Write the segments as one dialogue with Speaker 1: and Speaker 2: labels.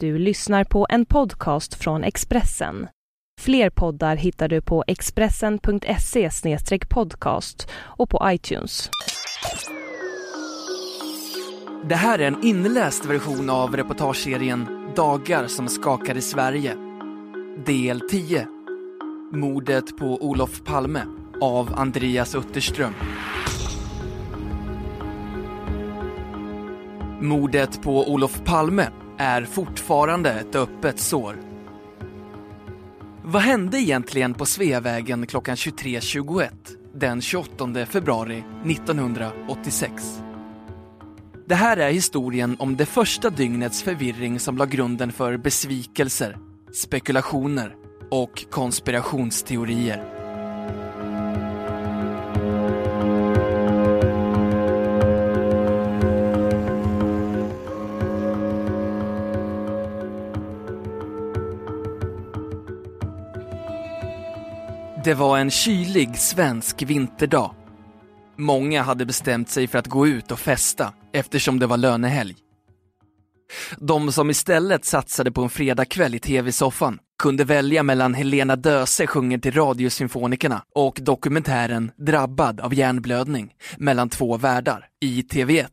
Speaker 1: Du lyssnar på en podcast från Expressen. Fler poddar hittar du på expressen.se podcast och på iTunes.
Speaker 2: Det här är en inläst version av reportageserien Dagar som skakade Sverige. Del 10. Mordet på Olof Palme av Andreas Utterström. Mordet på Olof Palme är fortfarande ett öppet sår. Vad hände egentligen på Sveavägen klockan 23.21 den 28 februari 1986? Det här är historien om det första dygnets förvirring som la grunden för besvikelser, spekulationer och konspirationsteorier. Det var en kylig svensk vinterdag. Många hade bestämt sig för att gå ut och festa eftersom det var lönehelg. De som istället satsade på en fredagkväll i tv-soffan kunde välja mellan Helena Döse sjunger till Radiosymfonikerna och dokumentären Drabbad av hjärnblödning mellan två världar i TV1.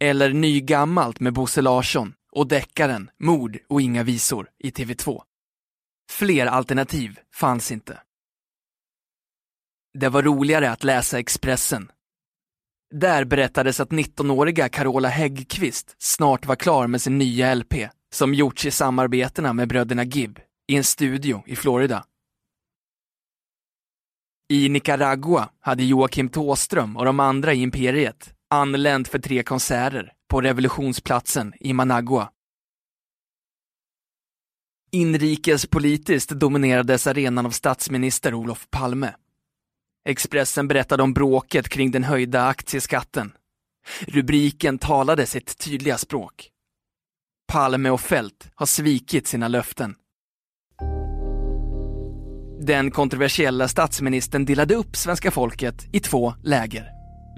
Speaker 2: Eller Nygammalt med Bosse Larsson och deckaren Mord och inga visor i TV2. Fler alternativ fanns inte. Det var roligare att läsa Expressen. Där berättades att 19-åriga Carola Häggkvist snart var klar med sin nya LP, som gjorts i samarbetena med bröderna Gibb, i en studio i Florida. I Nicaragua hade Joakim Tåström och de andra i Imperiet anlänt för tre konserter på revolutionsplatsen i Managua. Inrikespolitiskt dominerades arenan av statsminister Olof Palme. Expressen berättade om bråket kring den höjda aktieskatten. Rubriken talade sitt tydliga språk. Palme och Fält har svikit sina löften. Den kontroversiella statsministern delade upp svenska folket i två läger.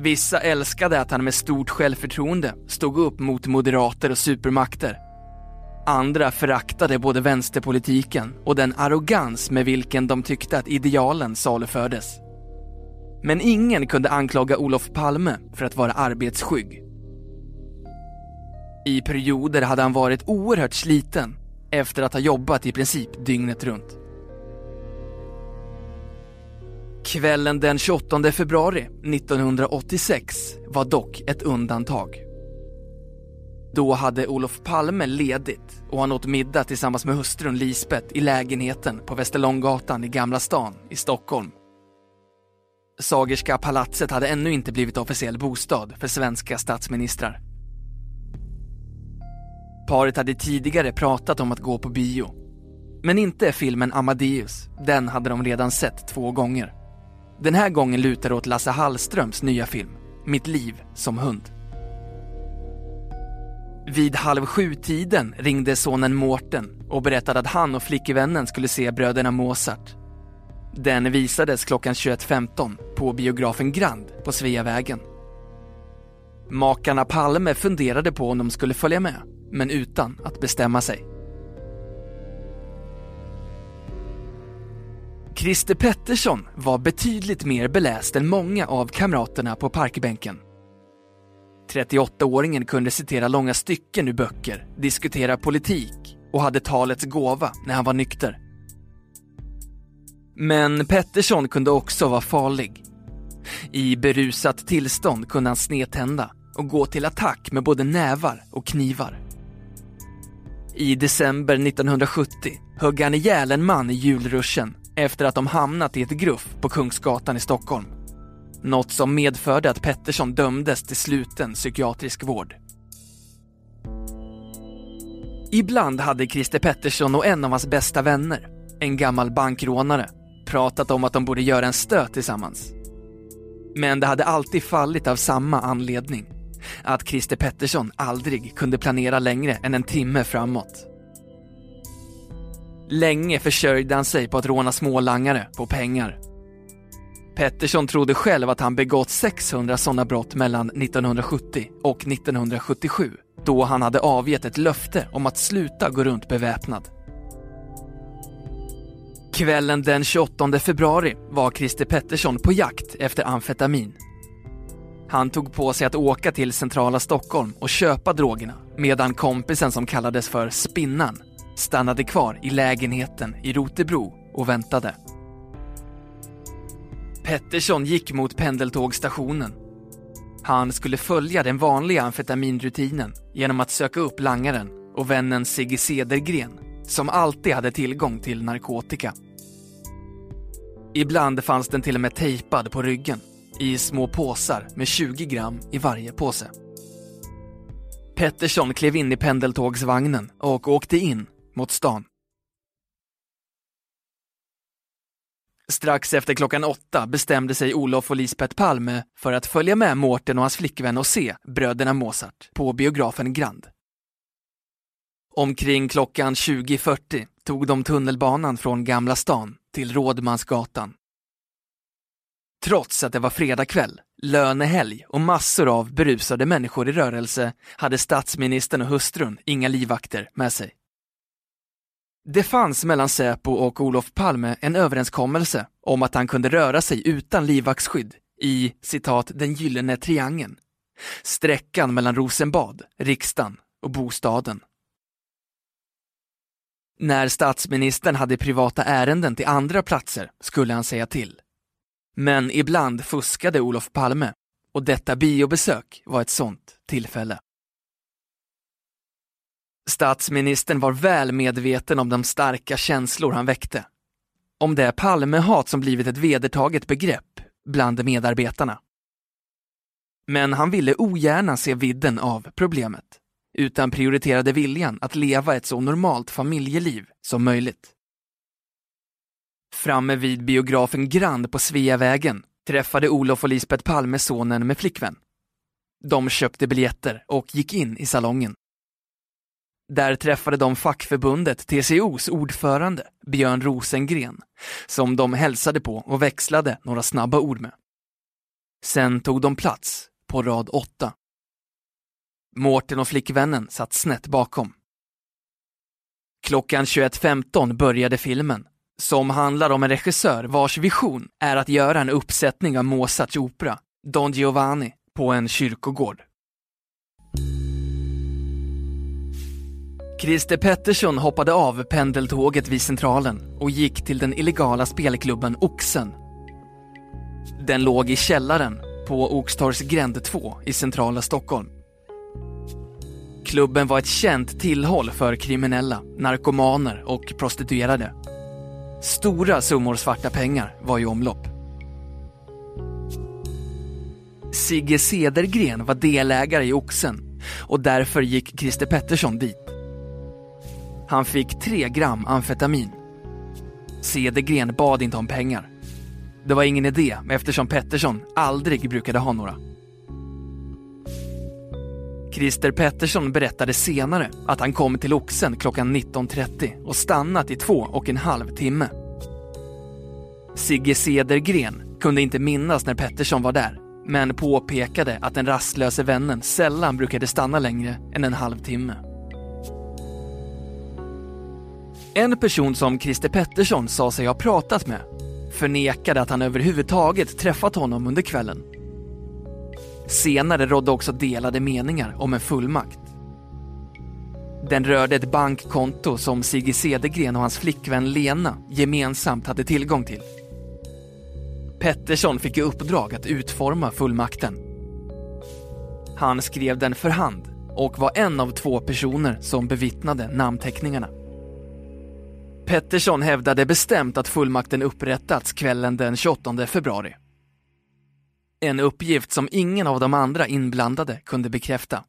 Speaker 2: Vissa älskade att han med stort självförtroende stod upp mot moderater och supermakter. Andra föraktade både vänsterpolitiken och den arrogans med vilken de tyckte att idealen salufördes. Men ingen kunde anklaga Olof Palme för att vara arbetsskygg. I perioder hade han varit oerhört sliten efter att ha jobbat i princip dygnet runt. Kvällen den 28 februari 1986 var dock ett undantag. Då hade Olof Palme ledigt och han åt middag tillsammans med hustrun Lisbeth i lägenheten på Västerlånggatan i Gamla stan i Stockholm. Sagerska palatset hade ännu inte blivit officiell bostad för svenska statsministrar. Paret hade tidigare pratat om att gå på bio. Men inte filmen Amadeus, den hade de redan sett två gånger. Den här gången lutar det åt Lasse Hallströms nya film, Mitt liv som hund. Vid halv sju-tiden ringde sonen Mårten och berättade att han och flickvännen skulle se bröderna Mozart den visades klockan 21.15 på biografen Grand på Sveavägen. Makarna Palme funderade på om de skulle följa med, men utan att bestämma sig. Christer Pettersson var betydligt mer beläst än många av kamraterna på parkbänken. 38-åringen kunde citera långa stycken ur böcker, diskutera politik och hade talets gåva när han var nykter. Men Pettersson kunde också vara farlig. I berusat tillstånd kunde han snedtända och gå till attack med både nävar och knivar. I december 1970 högg han ihjäl en man i julruschen efter att de hamnat i ett gruff på Kungsgatan i Stockholm. Något som medförde att Pettersson dömdes till sluten psykiatrisk vård. Ibland hade Christer Pettersson och en av hans bästa vänner, en gammal bankrånare, pratat om att de borde göra en stöt tillsammans. Men det hade alltid fallit av samma anledning. Att Christer Pettersson aldrig kunde planera längre än en timme framåt. Länge försörjde han sig på att råna smålangare på pengar. Pettersson trodde själv att han begått 600 sådana brott mellan 1970 och 1977 då han hade avgett ett löfte om att sluta gå runt beväpnad. Kvällen den 28 februari var Christer Pettersson på jakt efter amfetamin. Han tog på sig att åka till centrala Stockholm och köpa drogerna medan kompisen som kallades för Spinnan stannade kvar i lägenheten i Rotebro och väntade. Pettersson gick mot pendeltågstationen. Han skulle följa den vanliga amfetaminrutinen genom att söka upp langaren och vännen Sigge Cedergren som alltid hade tillgång till narkotika. Ibland fanns den till och med tejpad på ryggen i små påsar med 20 gram i varje påse. Pettersson klev in i pendeltågsvagnen och åkte in mot stan. Strax efter klockan åtta bestämde sig Olof och Lisbeth Palme för att följa med Mårten och hans flickvän och se Bröderna Mozart på biografen Grand. Omkring klockan 20.40 tog de tunnelbanan från Gamla stan till Rådmansgatan. Trots att det var fredagkväll, lönehelg och massor av berusade människor i rörelse hade statsministern och hustrun inga livvakter med sig. Det fanns mellan Säpo och Olof Palme en överenskommelse om att han kunde röra sig utan livvaktsskydd i citat den gyllene triangeln, sträckan mellan Rosenbad, riksdagen och bostaden. När statsministern hade privata ärenden till andra platser skulle han säga till. Men ibland fuskade Olof Palme och detta biobesök var ett sånt tillfälle. Statsministern var väl medveten om de starka känslor han väckte. Om det Palmehat som blivit ett vedertaget begrepp bland medarbetarna. Men han ville ogärna se vidden av problemet, utan prioriterade viljan att leva ett så normalt familjeliv som möjligt. Framme vid biografen Grand på Sveavägen träffade Olof och Lisbeth Palme sonen med flickvän. De köpte biljetter och gick in i salongen. Där träffade de fackförbundet TCOs ordförande Björn Rosengren, som de hälsade på och växlade några snabba ord med. Sen tog de plats på rad åtta. Mårten och flickvännen satt snett bakom. Klockan 21.15 började filmen, som handlar om en regissör vars vision är att göra en uppsättning av Mozarts opera, Don Giovanni, på en kyrkogård. Christer Pettersson hoppade av pendeltåget vid Centralen och gick till den illegala spelklubben Oxen. Den låg i källaren på Oxtorgs gränd 2 i centrala Stockholm. Klubben var ett känt tillhåll för kriminella, narkomaner och prostituerade. Stora summor svarta pengar var i omlopp. Sigge Cedergren var delägare i Oxen och därför gick Christer Pettersson dit. Han fick tre gram amfetamin. Cedergren bad inte om pengar. Det var ingen idé eftersom Pettersson aldrig brukade ha några. Christer Pettersson berättade senare att han kom till Oxen klockan 19.30 och stannat i två och en halv timme. Sigge Cedergren kunde inte minnas när Pettersson var där, men påpekade att den rastlöse vännen sällan brukade stanna längre än en halvtimme. En person som Christer Pettersson sa sig ha pratat med förnekade att han överhuvudtaget träffat honom under kvällen. Senare rådde också delade meningar om en fullmakt. Den rörde ett bankkonto som Sigge Cedergren och hans flickvän Lena gemensamt hade tillgång till. Pettersson fick i uppdrag att utforma fullmakten. Han skrev den för hand och var en av två personer som bevittnade namnteckningarna. Pettersson hävdade bestämt att fullmakten upprättats kvällen den 28 februari. En uppgift som ingen av de andra inblandade kunde bekräfta.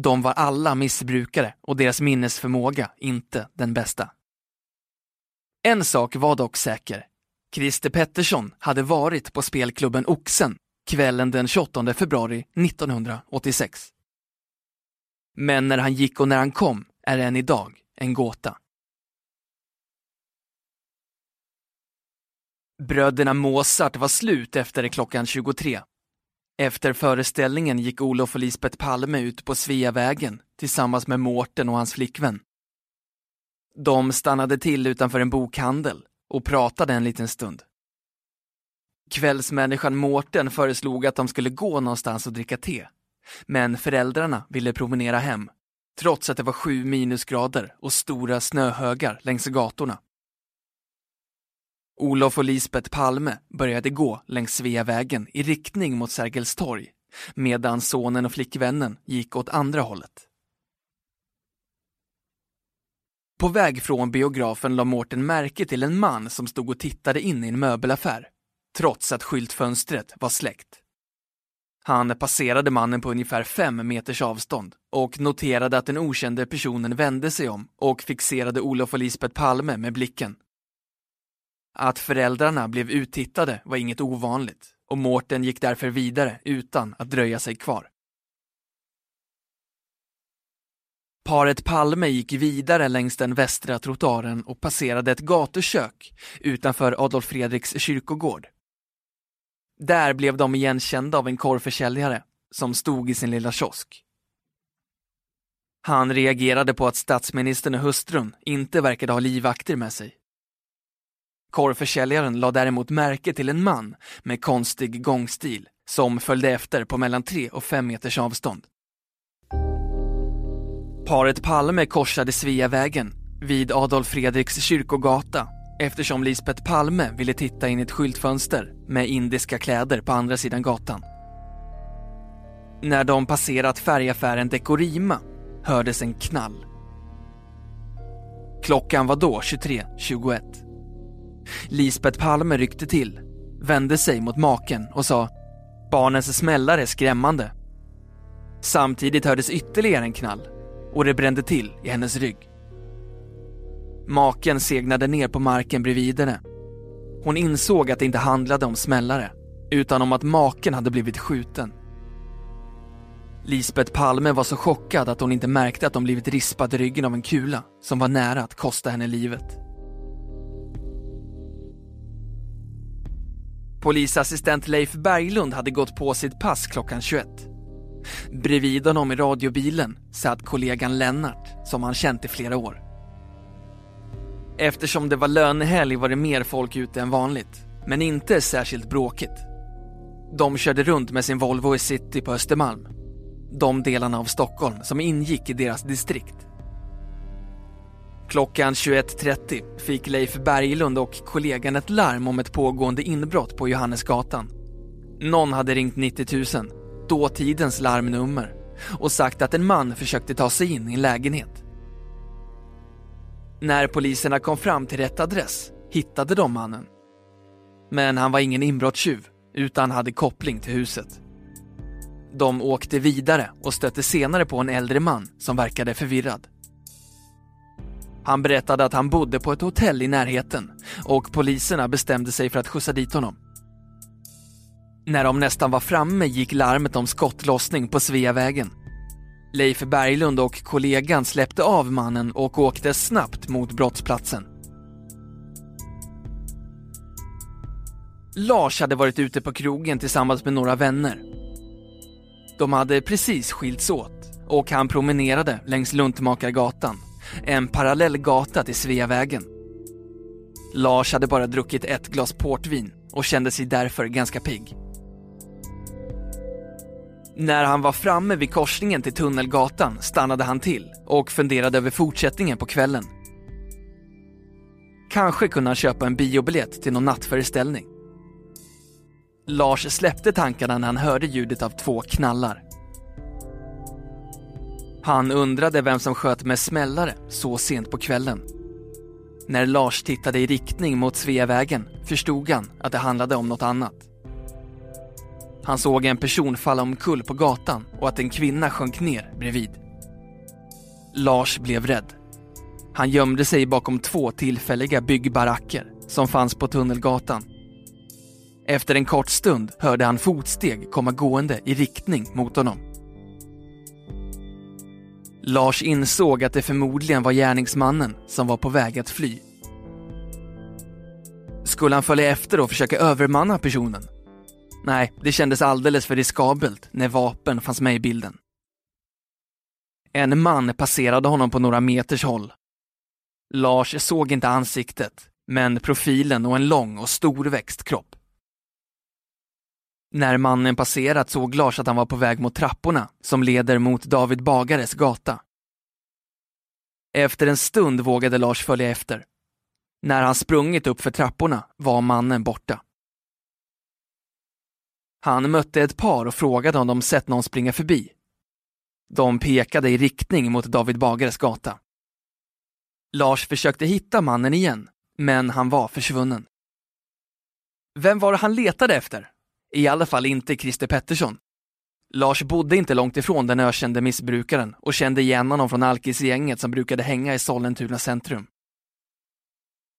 Speaker 2: De var alla missbrukare och deras minnesförmåga inte den bästa. En sak var dock säker. Christer Pettersson hade varit på spelklubben Oxen kvällen den 28 februari 1986. Men när han gick och när han kom är än idag en gåta. Bröderna Mozart var slut efter klockan 23. Efter föreställningen gick Olof och Lisbeth Palme ut på Sveavägen tillsammans med Mårten och hans flickvän. De stannade till utanför en bokhandel och pratade en liten stund. Kvällsmänniskan Mårten föreslog att de skulle gå någonstans och dricka te. Men föräldrarna ville promenera hem, trots att det var sju minusgrader och stora snöhögar längs gatorna. Olof och Lisbeth Palme började gå längs Sveavägen i riktning mot Sergels torg, medan sonen och flickvännen gick åt andra hållet. På väg från biografen la Mårten märke till en man som stod och tittade in i en möbelaffär, trots att skyltfönstret var släckt. Han passerade mannen på ungefär fem meters avstånd och noterade att den okände personen vände sig om och fixerade Olof och Lisbeth Palme med blicken. Att föräldrarna blev uttittade var inget ovanligt och Mårten gick därför vidare utan att dröja sig kvar. Paret Palme gick vidare längs den västra trottoaren och passerade ett gatukök utanför Adolf Fredriks kyrkogård. Där blev de igenkända av en korvförsäljare som stod i sin lilla kiosk. Han reagerade på att statsministern och hustrun inte verkade ha livvakter med sig. Korvförsäljaren la däremot märke till en man med konstig gångstil som följde efter på mellan tre och fem meters avstånd. Paret Palme korsade Sveavägen vid Adolf Fredriks kyrkogata eftersom Lisbeth Palme ville titta in i ett skyltfönster med indiska kläder på andra sidan gatan. När de passerat färgaffären Dekorima hördes en knall. Klockan var då 23.21. Lisbeth Palme ryckte till, vände sig mot maken och sa Barnens smällare är skrämmande. Samtidigt hördes ytterligare en knall och det brände till i hennes rygg. Maken segnade ner på marken bredvid henne. Hon insåg att det inte handlade om smällare, utan om att maken hade blivit skjuten. Lisbeth Palme var så chockad att hon inte märkte att hon blivit rispad i ryggen av en kula som var nära att kosta henne livet. Polisassistent Leif Berglund hade gått på sitt pass klockan 21. Bredvid honom i radiobilen satt kollegan Lennart, som han känt i flera år. Eftersom det var lönehelg var det mer folk ute än vanligt, men inte särskilt bråkigt. De körde runt med sin Volvo i city på Östermalm. De delarna av Stockholm som ingick i deras distrikt. Klockan 21.30 fick Leif Berglund och kollegan ett larm om ett pågående inbrott på Johannesgatan. Någon hade ringt 90 000, dåtidens larmnummer, och sagt att en man försökte ta sig in i en lägenhet. När poliserna kom fram till rätt adress hittade de mannen. Men han var ingen inbrottstjuv, utan hade koppling till huset. De åkte vidare och stötte senare på en äldre man som verkade förvirrad. Han berättade att han bodde på ett hotell i närheten och poliserna bestämde sig för att skjutsa dit honom. När de nästan var framme gick larmet om skottlossning på Sveavägen. Leif Berglund och kollegan släppte av mannen och åkte snabbt mot brottsplatsen. Lars hade varit ute på krogen tillsammans med några vänner. De hade precis skilts åt och han promenerade längs Luntmakargatan, en parallell gata till Sveavägen. Lars hade bara druckit ett glas portvin och kände sig därför ganska pigg. När han var framme vid korsningen till Tunnelgatan stannade han till och funderade över fortsättningen på kvällen. Kanske kunde han köpa en biobiljett till någon nattföreställning. Lars släppte tankarna när han hörde ljudet av två knallar. Han undrade vem som sköt med smällare så sent på kvällen. När Lars tittade i riktning mot Sveavägen förstod han att det handlade om något annat. Han såg en person falla omkull på gatan och att en kvinna sjönk ner bredvid. Lars blev rädd. Han gömde sig bakom två tillfälliga byggbaracker som fanns på Tunnelgatan. Efter en kort stund hörde han fotsteg komma gående i riktning mot honom. Lars insåg att det förmodligen var gärningsmannen som var på väg att fly. Skulle han följa efter och försöka övermanna personen? Nej, det kändes alldeles för riskabelt när vapen fanns med i bilden. En man passerade honom på några meters håll. Lars såg inte ansiktet, men profilen och en lång och storväxt kropp. När mannen passerat såg Lars att han var på väg mot trapporna som leder mot David Bagares gata. Efter en stund vågade Lars följa efter. När han sprungit upp för trapporna var mannen borta. Han mötte ett par och frågade om de sett någon springa förbi. De pekade i riktning mot David Bagares gata. Lars försökte hitta mannen igen, men han var försvunnen. Vem var det han letade efter? I alla fall inte Christer Pettersson. Lars bodde inte långt ifrån den ökände missbrukaren och kände igen honom från alkisgänget som brukade hänga i Sollentuna centrum.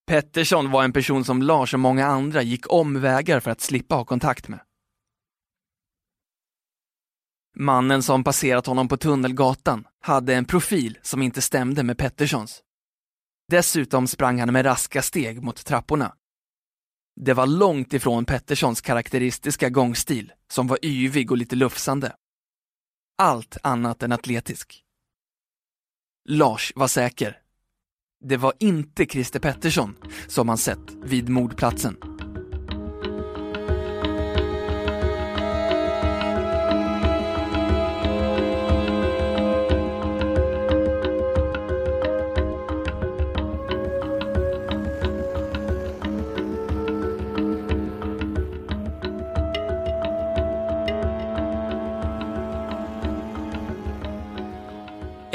Speaker 2: Pettersson var en person som Lars och många andra gick omvägar för att slippa ha kontakt med. Mannen som passerat honom på Tunnelgatan hade en profil som inte stämde med Petterssons. Dessutom sprang han med raska steg mot trapporna. Det var långt ifrån Petterssons karaktäristiska gångstil, som var yvig och lite lufsande. Allt annat än atletisk. Lars var säker. Det var inte Christer Pettersson som han sett vid mordplatsen.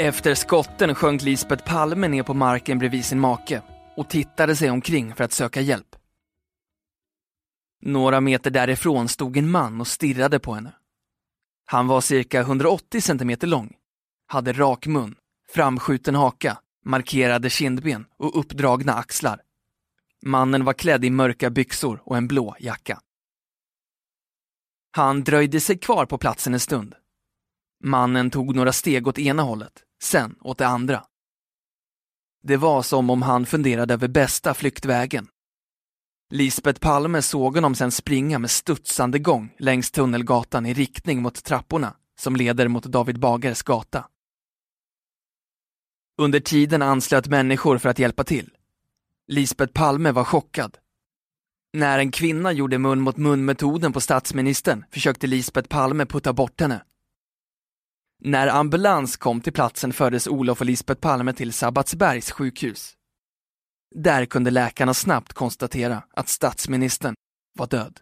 Speaker 2: Efter skotten sjönk Lisbeth Palme ner på marken bredvid sin make och tittade sig omkring för att söka hjälp. Några meter därifrån stod en man och stirrade på henne. Han var cirka 180 centimeter lång, hade rak mun, framskjuten haka, markerade kindben och uppdragna axlar. Mannen var klädd i mörka byxor och en blå jacka. Han dröjde sig kvar på platsen en stund. Mannen tog några steg åt ena hållet, sen åt det andra. Det var som om han funderade över bästa flyktvägen. Lisbeth Palme såg honom sen springa med studsande gång längs Tunnelgatan i riktning mot trapporna som leder mot David Bagares gata. Under tiden anslöt människor för att hjälpa till. Lisbeth Palme var chockad. När en kvinna gjorde mun mot mun-metoden på statsministern försökte Lisbeth Palme putta bort henne. När ambulans kom till platsen fördes Olof och Lisbeth Palme till Sabbatsbergs sjukhus. Där kunde läkarna snabbt konstatera att statsministern var död.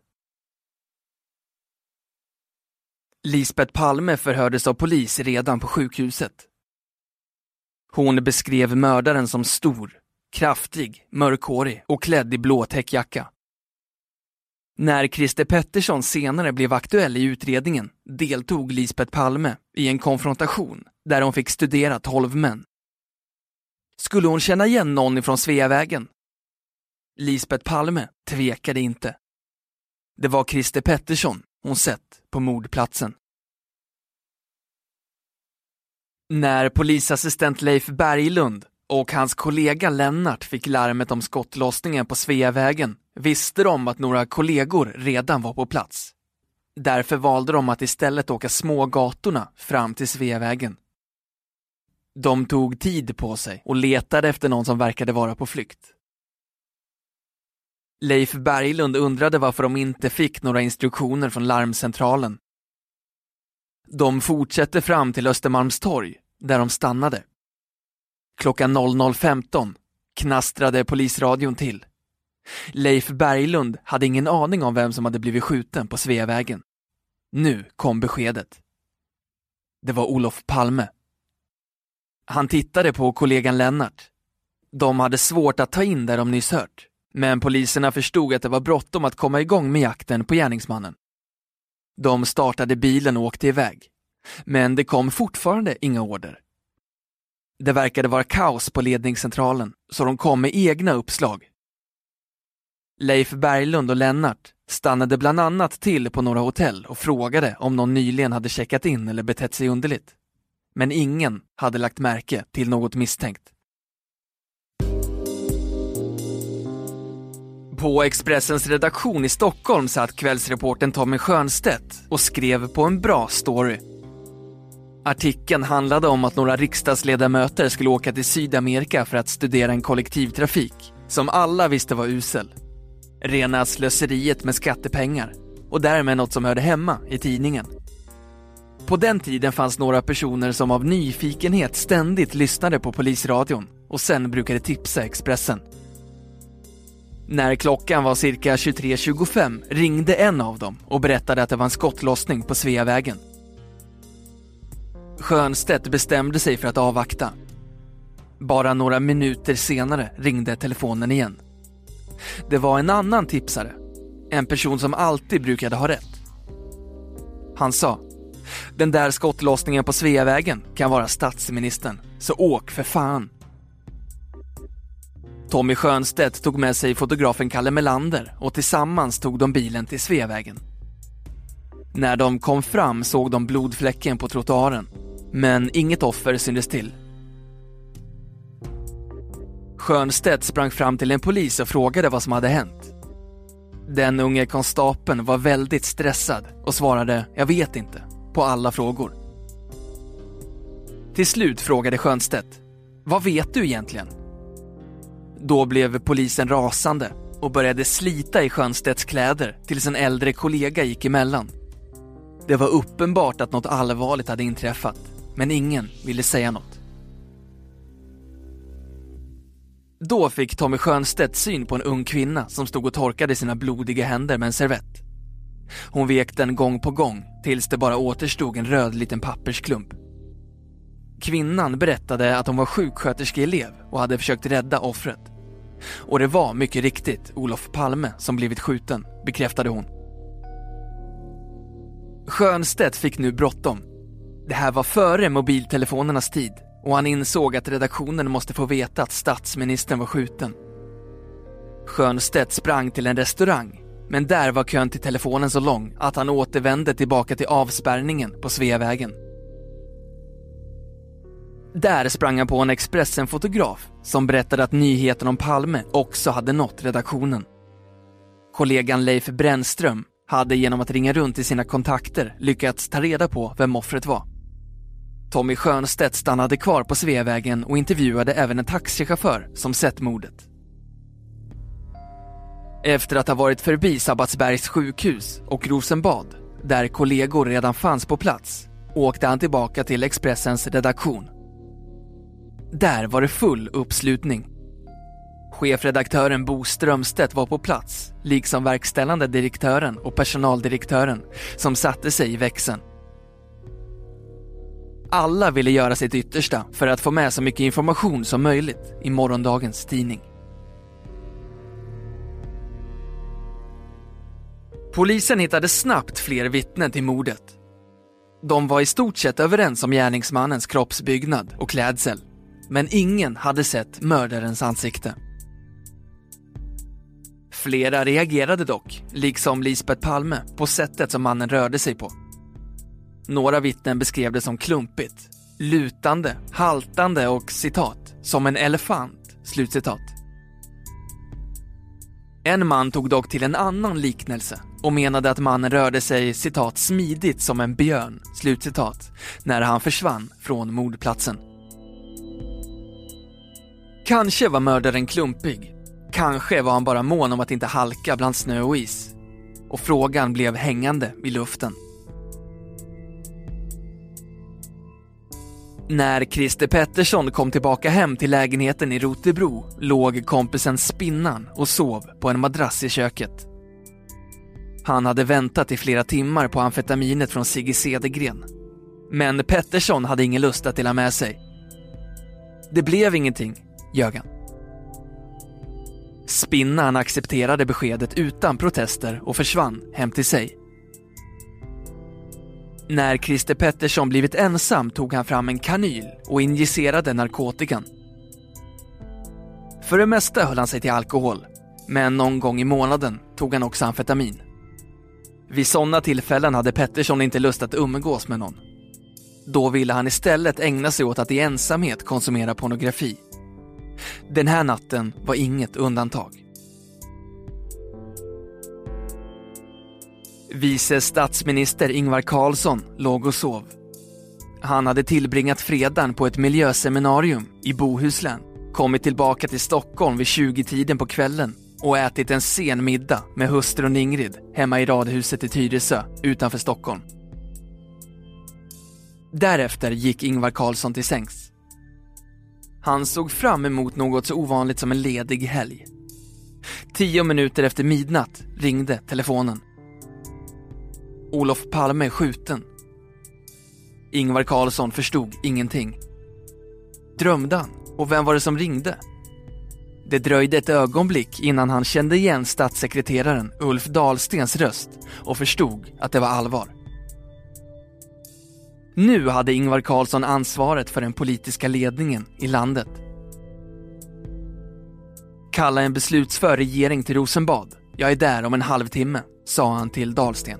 Speaker 2: Lisbeth Palme förhördes av polis redan på sjukhuset. Hon beskrev mördaren som stor, kraftig, mörkhårig och klädd i blå täckjacka. När Christer Pettersson senare blev aktuell i utredningen deltog Lisbeth Palme i en konfrontation där hon fick studera tolv män. Skulle hon känna igen någon ifrån Sveavägen? Lisbeth Palme tvekade inte. Det var Christer Pettersson hon sett på mordplatsen. När polisassistent Leif Berglund och hans kollega Lennart fick larmet om skottlossningen på Sveavägen visste de att några kollegor redan var på plats. Därför valde de att istället åka Smågatorna fram till Sveavägen. De tog tid på sig och letade efter någon som verkade vara på flykt. Leif Berglund undrade varför de inte fick några instruktioner från larmcentralen. De fortsatte fram till Östermalmstorg, där de stannade. Klockan 00.15 knastrade polisradion till. Leif Berglund hade ingen aning om vem som hade blivit skjuten på Sveavägen. Nu kom beskedet. Det var Olof Palme. Han tittade på kollegan Lennart. De hade svårt att ta in det de nyss hört, men poliserna förstod att det var bråttom att komma igång med jakten på gärningsmannen. De startade bilen och åkte iväg, men det kom fortfarande inga order. Det verkade vara kaos på ledningscentralen, så de kom med egna uppslag. Leif Berglund och Lennart stannade bland annat till på några hotell och frågade om någon nyligen hade checkat in eller betett sig underligt. Men ingen hade lagt märke till något misstänkt. På Expressens redaktion i Stockholm satt kvällsreporten Tommy Schönstedt och skrev på en bra story. Artikeln handlade om att några riksdagsledamöter skulle åka till Sydamerika för att studera en kollektivtrafik som alla visste var usel. Rena slöseriet med skattepengar och därmed något som hörde hemma i tidningen. På den tiden fanns några personer som av nyfikenhet ständigt lyssnade på polisradion och sen brukade tipsa Expressen. När klockan var cirka 23.25 ringde en av dem och berättade att det var en skottlossning på Sveavägen. Schönstedt bestämde sig för att avvakta. Bara några minuter senare ringde telefonen igen. Det var en annan tipsare, en person som alltid brukade ha rätt. Han sa, den där skottlossningen på Sveavägen kan vara statsministern, så åk för fan. Tommy Schönstedt tog med sig fotografen Kalle Melander och tillsammans tog de bilen till Sveavägen. När de kom fram såg de blodfläcken på trottoaren, men inget offer syntes till. Schönstedt sprang fram till en polis och frågade vad som hade hänt. Den unge konstapeln var väldigt stressad och svarade “jag vet inte” på alla frågor. Till slut frågade Schönstedt “vad vet du egentligen?” Då blev polisen rasande och började slita i Schönstedts kläder tills en äldre kollega gick emellan. Det var uppenbart att något allvarligt hade inträffat, men ingen ville säga något. Då fick Tommy Schönstedt syn på en ung kvinna som stod och torkade sina blodiga händer med en servett. Hon vek den gång på gång tills det bara återstod en röd liten pappersklump. Kvinnan berättade att hon var sjuksköterskeelev och hade försökt rädda offret. Och det var mycket riktigt Olof Palme som blivit skjuten, bekräftade hon. Schönstedt fick nu bråttom. Det här var före mobiltelefonernas tid och han insåg att redaktionen måste få veta att statsministern var skjuten. Schönstedt sprang till en restaurang, men där var kön till telefonen så lång att han återvände tillbaka till avspärrningen på Sveavägen. Där sprang han på en Expressen-fotograf som berättade att nyheten om Palme också hade nått redaktionen. Kollegan Leif Brännström hade genom att ringa runt i sina kontakter lyckats ta reda på vem offret var. Tommy Schönstedt stannade kvar på Sveavägen och intervjuade även en taxichaufför som sett mordet. Efter att ha varit förbi Sabbatsbergs sjukhus och Rosenbad, där kollegor redan fanns på plats, åkte han tillbaka till Expressens redaktion. Där var det full uppslutning. Chefredaktören Bo Strömstedt var på plats, liksom verkställande direktören och personaldirektören som satte sig i växeln. Alla ville göra sitt yttersta för att få med så mycket information som möjligt i morgondagens tidning. Polisen hittade snabbt fler vittnen till mordet. De var i stort sett överens om gärningsmannens kroppsbyggnad och klädsel, men ingen hade sett mördarens ansikte. Flera reagerade dock, liksom Lisbeth Palme, på sättet som mannen rörde sig på. Några vittnen beskrev det som klumpigt, lutande, haltande och citat, som en elefant, slutcitat. En man tog dock till en annan liknelse och menade att mannen rörde sig citat smidigt som en björn, slutcitat, när han försvann från mordplatsen. Kanske var mördaren klumpig. Kanske var han bara mån om att inte halka bland snö och is. Och frågan blev hängande i luften. När Christer Pettersson kom tillbaka hem till lägenheten i Rotebro låg kompisen Spinnan och sov på en madrass i köket. Han hade väntat i flera timmar på amfetaminet från Sigge Cedergren. Men Pettersson hade ingen lust att dela med sig. Det blev ingenting, ljög han. Spinnan accepterade beskedet utan protester och försvann hem till sig. När Christer Pettersson blivit ensam tog han fram en kanyl och injicerade narkotikan. För det mesta höll han sig till alkohol, men någon gång i månaden tog han också amfetamin. Vid sådana tillfällen hade Pettersson inte lust att umgås med någon. Då ville han istället ägna sig åt att i ensamhet konsumera pornografi. Den här natten var inget undantag. Vice statsminister Ingvar Carlsson låg och sov. Han hade tillbringat fredagen på ett miljöseminarium i Bohuslän, kommit tillbaka till Stockholm vid 20-tiden på kvällen och ätit en sen middag med hustrun Ingrid hemma i radhuset i Tyresö utanför Stockholm. Därefter gick Ingvar Carlsson till sängs. Han såg fram emot något så ovanligt som en ledig helg. Tio minuter efter midnatt ringde telefonen. Olof Palme är skjuten. Ingvar Carlsson förstod ingenting. Drömde han? Och vem var det som ringde? Det dröjde ett ögonblick innan han kände igen statssekreteraren Ulf Dahlstens röst och förstod att det var allvar. Nu hade Ingvar Carlsson ansvaret för den politiska ledningen i landet. Kalla en beslutsför regering till Rosenbad. Jag är där om en halvtimme, sa han till Dahlsten.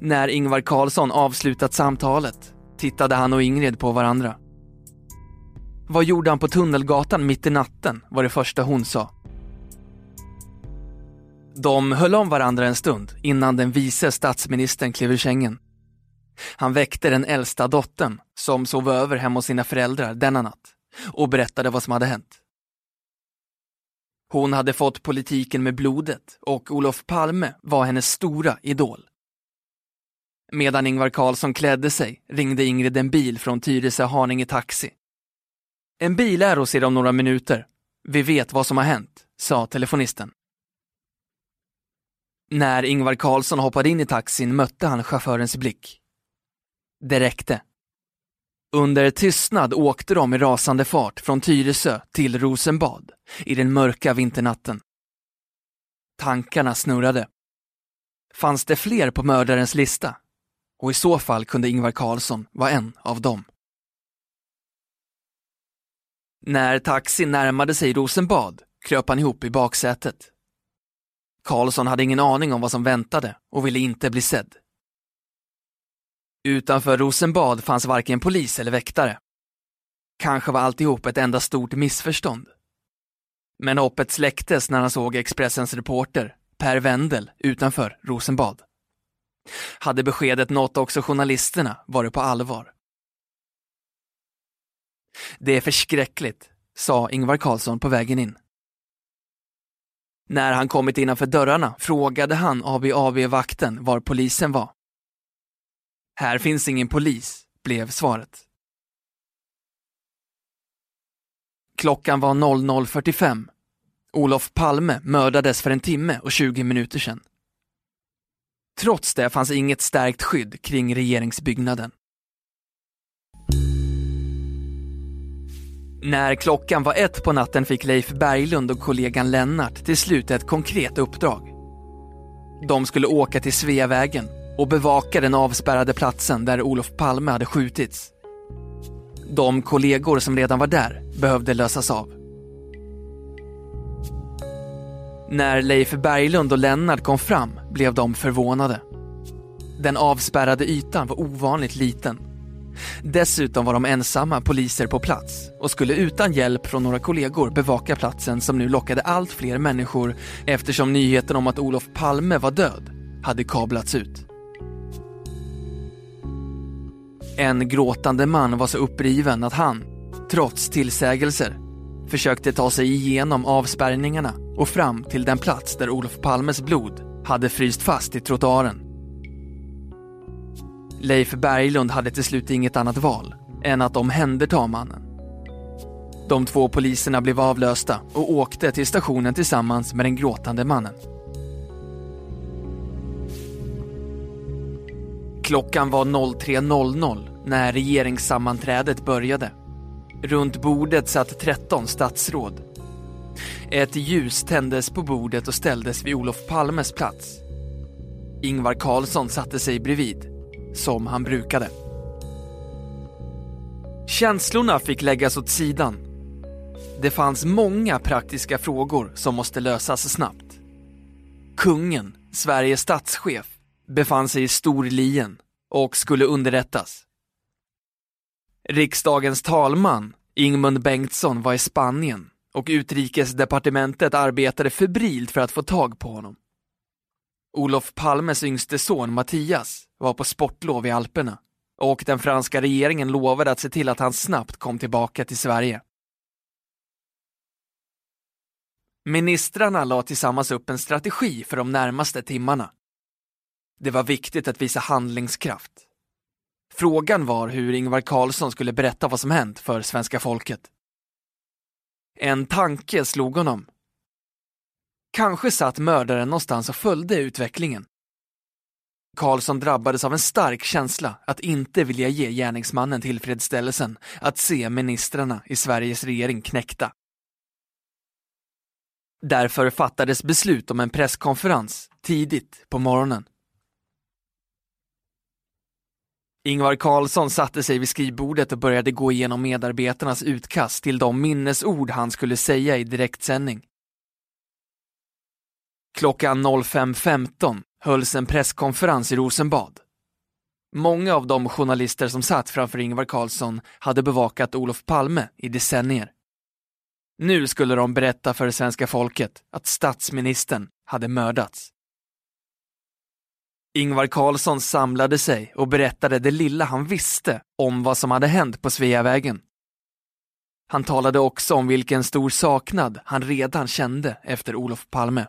Speaker 2: När Ingvar Carlsson avslutat samtalet tittade han och Ingrid på varandra. Vad gjorde han på Tunnelgatan mitt i natten, var det första hon sa. De höll om varandra en stund innan den vice statsministern klev ur sängen. Han väckte den äldsta dottern, som sov över hemma hos sina föräldrar denna natt, och berättade vad som hade hänt. Hon hade fått politiken med blodet och Olof Palme var hennes stora idol. Medan Ingvar Carlsson klädde sig ringde Ingrid en bil från Tyresö Haninge Taxi. En bil är hos er om några minuter. Vi vet vad som har hänt, sa telefonisten. När Ingvar Carlsson hoppade in i taxin mötte han chaufförens blick. Det räckte. Under tystnad åkte de i rasande fart från Tyresö till Rosenbad i den mörka vinternatten. Tankarna snurrade. Fanns det fler på mördarens lista? Och i så fall kunde Ingvar Carlsson vara en av dem. När taxin närmade sig Rosenbad kröp han ihop i baksätet. Karlsson hade ingen aning om vad som väntade och ville inte bli sedd. Utanför Rosenbad fanns varken polis eller väktare. Kanske var alltihop ett enda stort missförstånd. Men hoppet släcktes när han såg Expressens reporter Per Wendel utanför Rosenbad. Hade beskedet nått också journalisterna var det på allvar. Det är förskräckligt, sa Ingvar Carlsson på vägen in. När han kommit innanför dörrarna frågade han ABAB-vakten var polisen var. Här finns ingen polis, blev svaret. Klockan var 00.45. Olof Palme mördades för en timme och 20 minuter sedan. Trots det fanns inget stärkt skydd kring regeringsbyggnaden. När klockan var ett på natten fick Leif Berglund och kollegan Lennart till slut ett konkret uppdrag. De skulle åka till Sveavägen och bevaka den avspärrade platsen där Olof Palme hade skjutits. De kollegor som redan var där behövde lösas av. När Leif Berglund och Lennart kom fram blev de förvånade. Den avspärrade ytan var ovanligt liten. Dessutom var de ensamma poliser på plats och skulle utan hjälp från några kollegor bevaka platsen som nu lockade allt fler människor eftersom nyheten om att Olof Palme var död hade kablats ut. En gråtande man var så uppriven att han, trots tillsägelser, försökte ta sig igenom avspärrningarna och fram till den plats där Olof Palmes blod hade fryst fast i trottoaren. Leif Berglund hade till slut inget annat val än att omhänderta mannen. De två poliserna blev avlösta och åkte till stationen tillsammans med den gråtande mannen. Klockan var 03.00 när regeringssammanträdet började. Runt bordet satt 13 statsråd. Ett ljus tändes på bordet och ställdes vid Olof Palmes plats. Ingvar Carlsson satte sig bredvid, som han brukade. Känslorna fick läggas åt sidan. Det fanns många praktiska frågor som måste lösas snabbt. Kungen, Sveriges statschef, befann sig i Storlien och skulle underrättas. Riksdagens talman, Ingmund Bengtsson, var i Spanien och utrikesdepartementet arbetade febrilt för att få tag på honom. Olof Palmes yngste son Mattias var på sportlov i Alperna och den franska regeringen lovade att se till att han snabbt kom tillbaka till Sverige. Ministrarna la tillsammans upp en strategi för de närmaste timmarna. Det var viktigt att visa handlingskraft. Frågan var hur Ingvar Carlsson skulle berätta vad som hänt för svenska folket. En tanke slog honom. Kanske satt mördaren någonstans och följde utvecklingen. Karlsson drabbades av en stark känsla att inte vilja ge gärningsmannen tillfredsställelsen att se ministrarna i Sveriges regering knäckta. Därför fattades beslut om en presskonferens tidigt på morgonen. Ingvar Carlsson satte sig vid skrivbordet och började gå igenom medarbetarnas utkast till de minnesord han skulle säga i direktsändning. Klockan 05.15 hölls en presskonferens i Rosenbad. Många av de journalister som satt framför Ingvar Carlsson hade bevakat Olof Palme i decennier. Nu skulle de berätta för svenska folket att statsministern hade mördats. Ingvar Carlsson samlade sig och berättade det lilla han visste om vad som hade hänt på Sveavägen. Han talade också om vilken stor saknad han redan kände efter Olof Palme.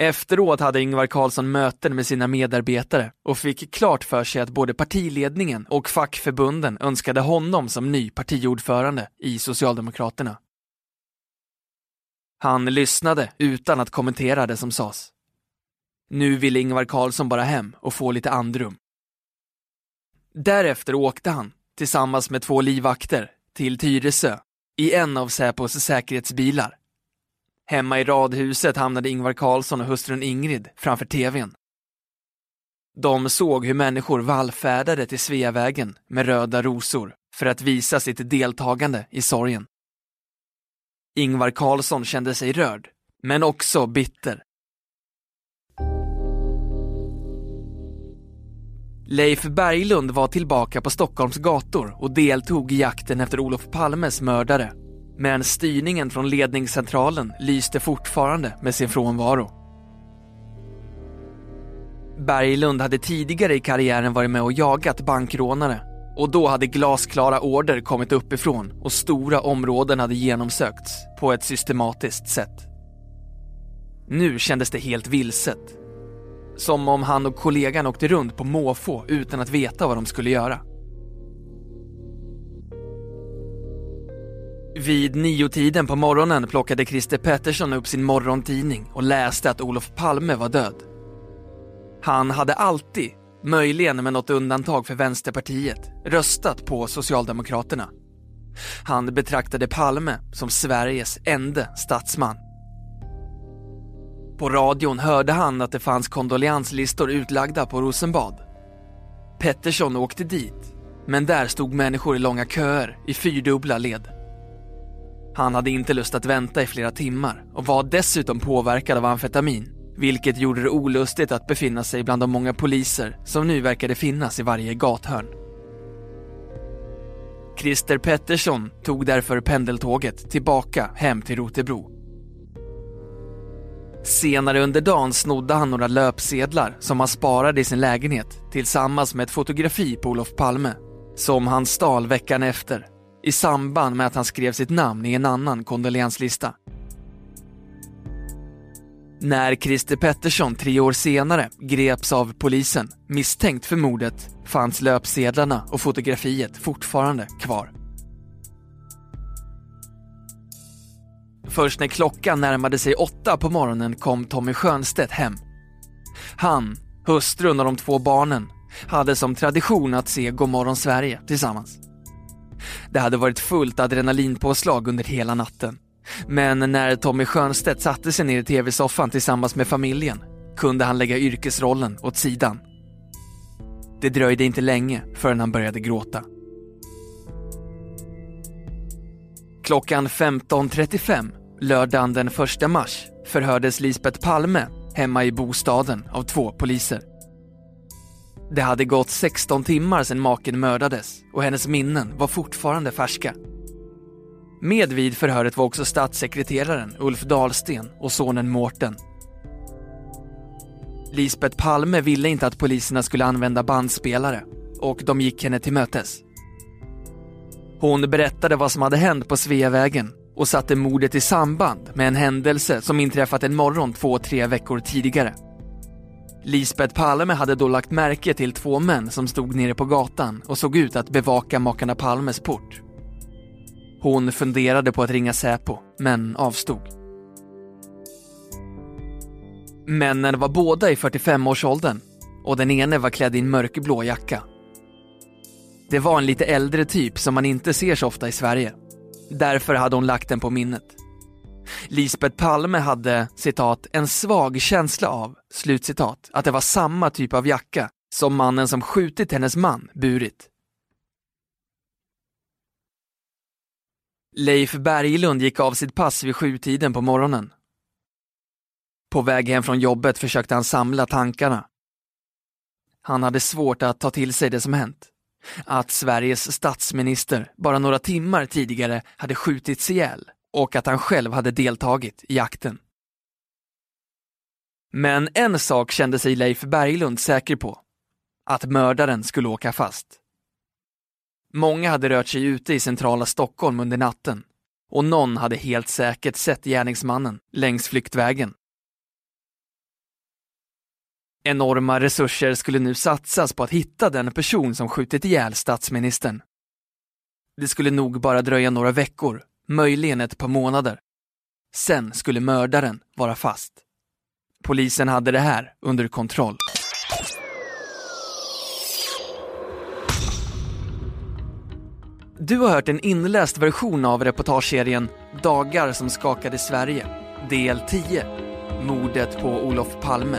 Speaker 2: Efteråt hade Ingvar Carlsson möten med sina medarbetare och fick klart för sig att både partiledningen och fackförbunden önskade honom som ny partiordförande i Socialdemokraterna. Han lyssnade utan att kommentera det som sades. Nu ville Ingvar Carlsson bara hem och få lite andrum. Därefter åkte han, tillsammans med två livvakter, till Tyresö i en av Säpos säkerhetsbilar. Hemma i radhuset hamnade Ingvar Carlsson och hustrun Ingrid framför tvn. De såg hur människor vallfärdade till Sveavägen med röda rosor för att visa sitt deltagande i sorgen. Ingvar Carlsson kände sig rörd, men också bitter. Leif Berglund var tillbaka på Stockholms gator och deltog i jakten efter Olof Palmes mördare men styrningen från ledningscentralen lyste fortfarande med sin frånvaro. Berglund hade tidigare i karriären varit med och jagat bankrånare och då hade glasklara order kommit uppifrån och stora områden hade genomsökts på ett systematiskt sätt. Nu kändes det helt vilset. Som om han och kollegan åkte runt på måfå utan att veta vad de skulle göra. Vid niotiden på morgonen plockade Christer Pettersson upp sin morgontidning och läste att Olof Palme var död. Han hade alltid, möjligen med något undantag för Vänsterpartiet, röstat på Socialdemokraterna. Han betraktade Palme som Sveriges enda statsman. På radion hörde han att det fanns kondoleanslistor utlagda på Rosenbad. Pettersson åkte dit, men där stod människor i långa köer i fyrdubbla led. Han hade inte lust att vänta i flera timmar och var dessutom påverkad av amfetamin, vilket gjorde det olustigt att befinna sig bland de många poliser som nu verkade finnas i varje gathörn. Christer Pettersson tog därför pendeltåget tillbaka hem till Rotebro. Senare under dagen snodde han några löpsedlar som han sparade i sin lägenhet tillsammans med ett fotografi på Olof Palme, som han stal veckan efter i samband med att han skrev sitt namn i en annan kondolenslista. När Christer Pettersson tre år senare greps av polisen misstänkt för mordet fanns löpsedlarna och fotografiet fortfarande kvar. Först när klockan närmade sig åtta på morgonen kom Tommy Schönstedt hem. Han, hustrun och de två barnen hade som tradition att se Godmorgon Sverige tillsammans. Det hade varit fullt adrenalinpåslag under hela natten. Men när Tommy Schönstedt satte sig ner i tv-soffan tillsammans med familjen kunde han lägga yrkesrollen åt sidan. Det dröjde inte länge förrän han började gråta. Klockan 15.35 lördagen den 1 mars förhördes Lisbeth Palme hemma i bostaden av två poliser. Det hade gått 16 timmar sedan maken mördades och hennes minnen var fortfarande färska. Med vid förhöret var också statssekreteraren Ulf Dahlsten och sonen Mårten. Lisbeth Palme ville inte att poliserna skulle använda bandspelare och de gick henne till mötes. Hon berättade vad som hade hänt på Sveavägen och satte mordet i samband med en händelse som inträffat en morgon två, tre veckor tidigare. Lisbeth Palme hade då lagt märke till två män som stod nere på gatan och såg ut att bevaka makarna Palmes port. Hon funderade på att ringa Säpo, men avstod. Männen var båda i 45-årsåldern och den ene var klädd i en mörkblå jacka. Det var en lite äldre typ som man inte ser så ofta i Sverige. Därför hade hon lagt den på minnet. Lisbeth Palme hade, citat, en svag känsla av, slutcitat, att det var samma typ av jacka som mannen som skjutit hennes man burit. Leif Berglund gick av sitt pass vid sjutiden på morgonen. På väg hem från jobbet försökte han samla tankarna. Han hade svårt att ta till sig det som hänt. Att Sveriges statsminister bara några timmar tidigare hade skjutits ihjäl och att han själv hade deltagit i jakten. Men en sak kände sig Leif Berglund säker på. Att mördaren skulle åka fast. Många hade rört sig ute i centrala Stockholm under natten och någon hade helt säkert sett gärningsmannen längs flyktvägen. Enorma resurser skulle nu satsas på att hitta den person som skjutit ihjäl statsministern. Det skulle nog bara dröja några veckor, möjligen ett par månader. Sen skulle mördaren vara fast. Polisen hade det här under kontroll. Du har hört en inläst version av reportageserien Dagar som skakade Sverige, del 10, Mordet på Olof Palme,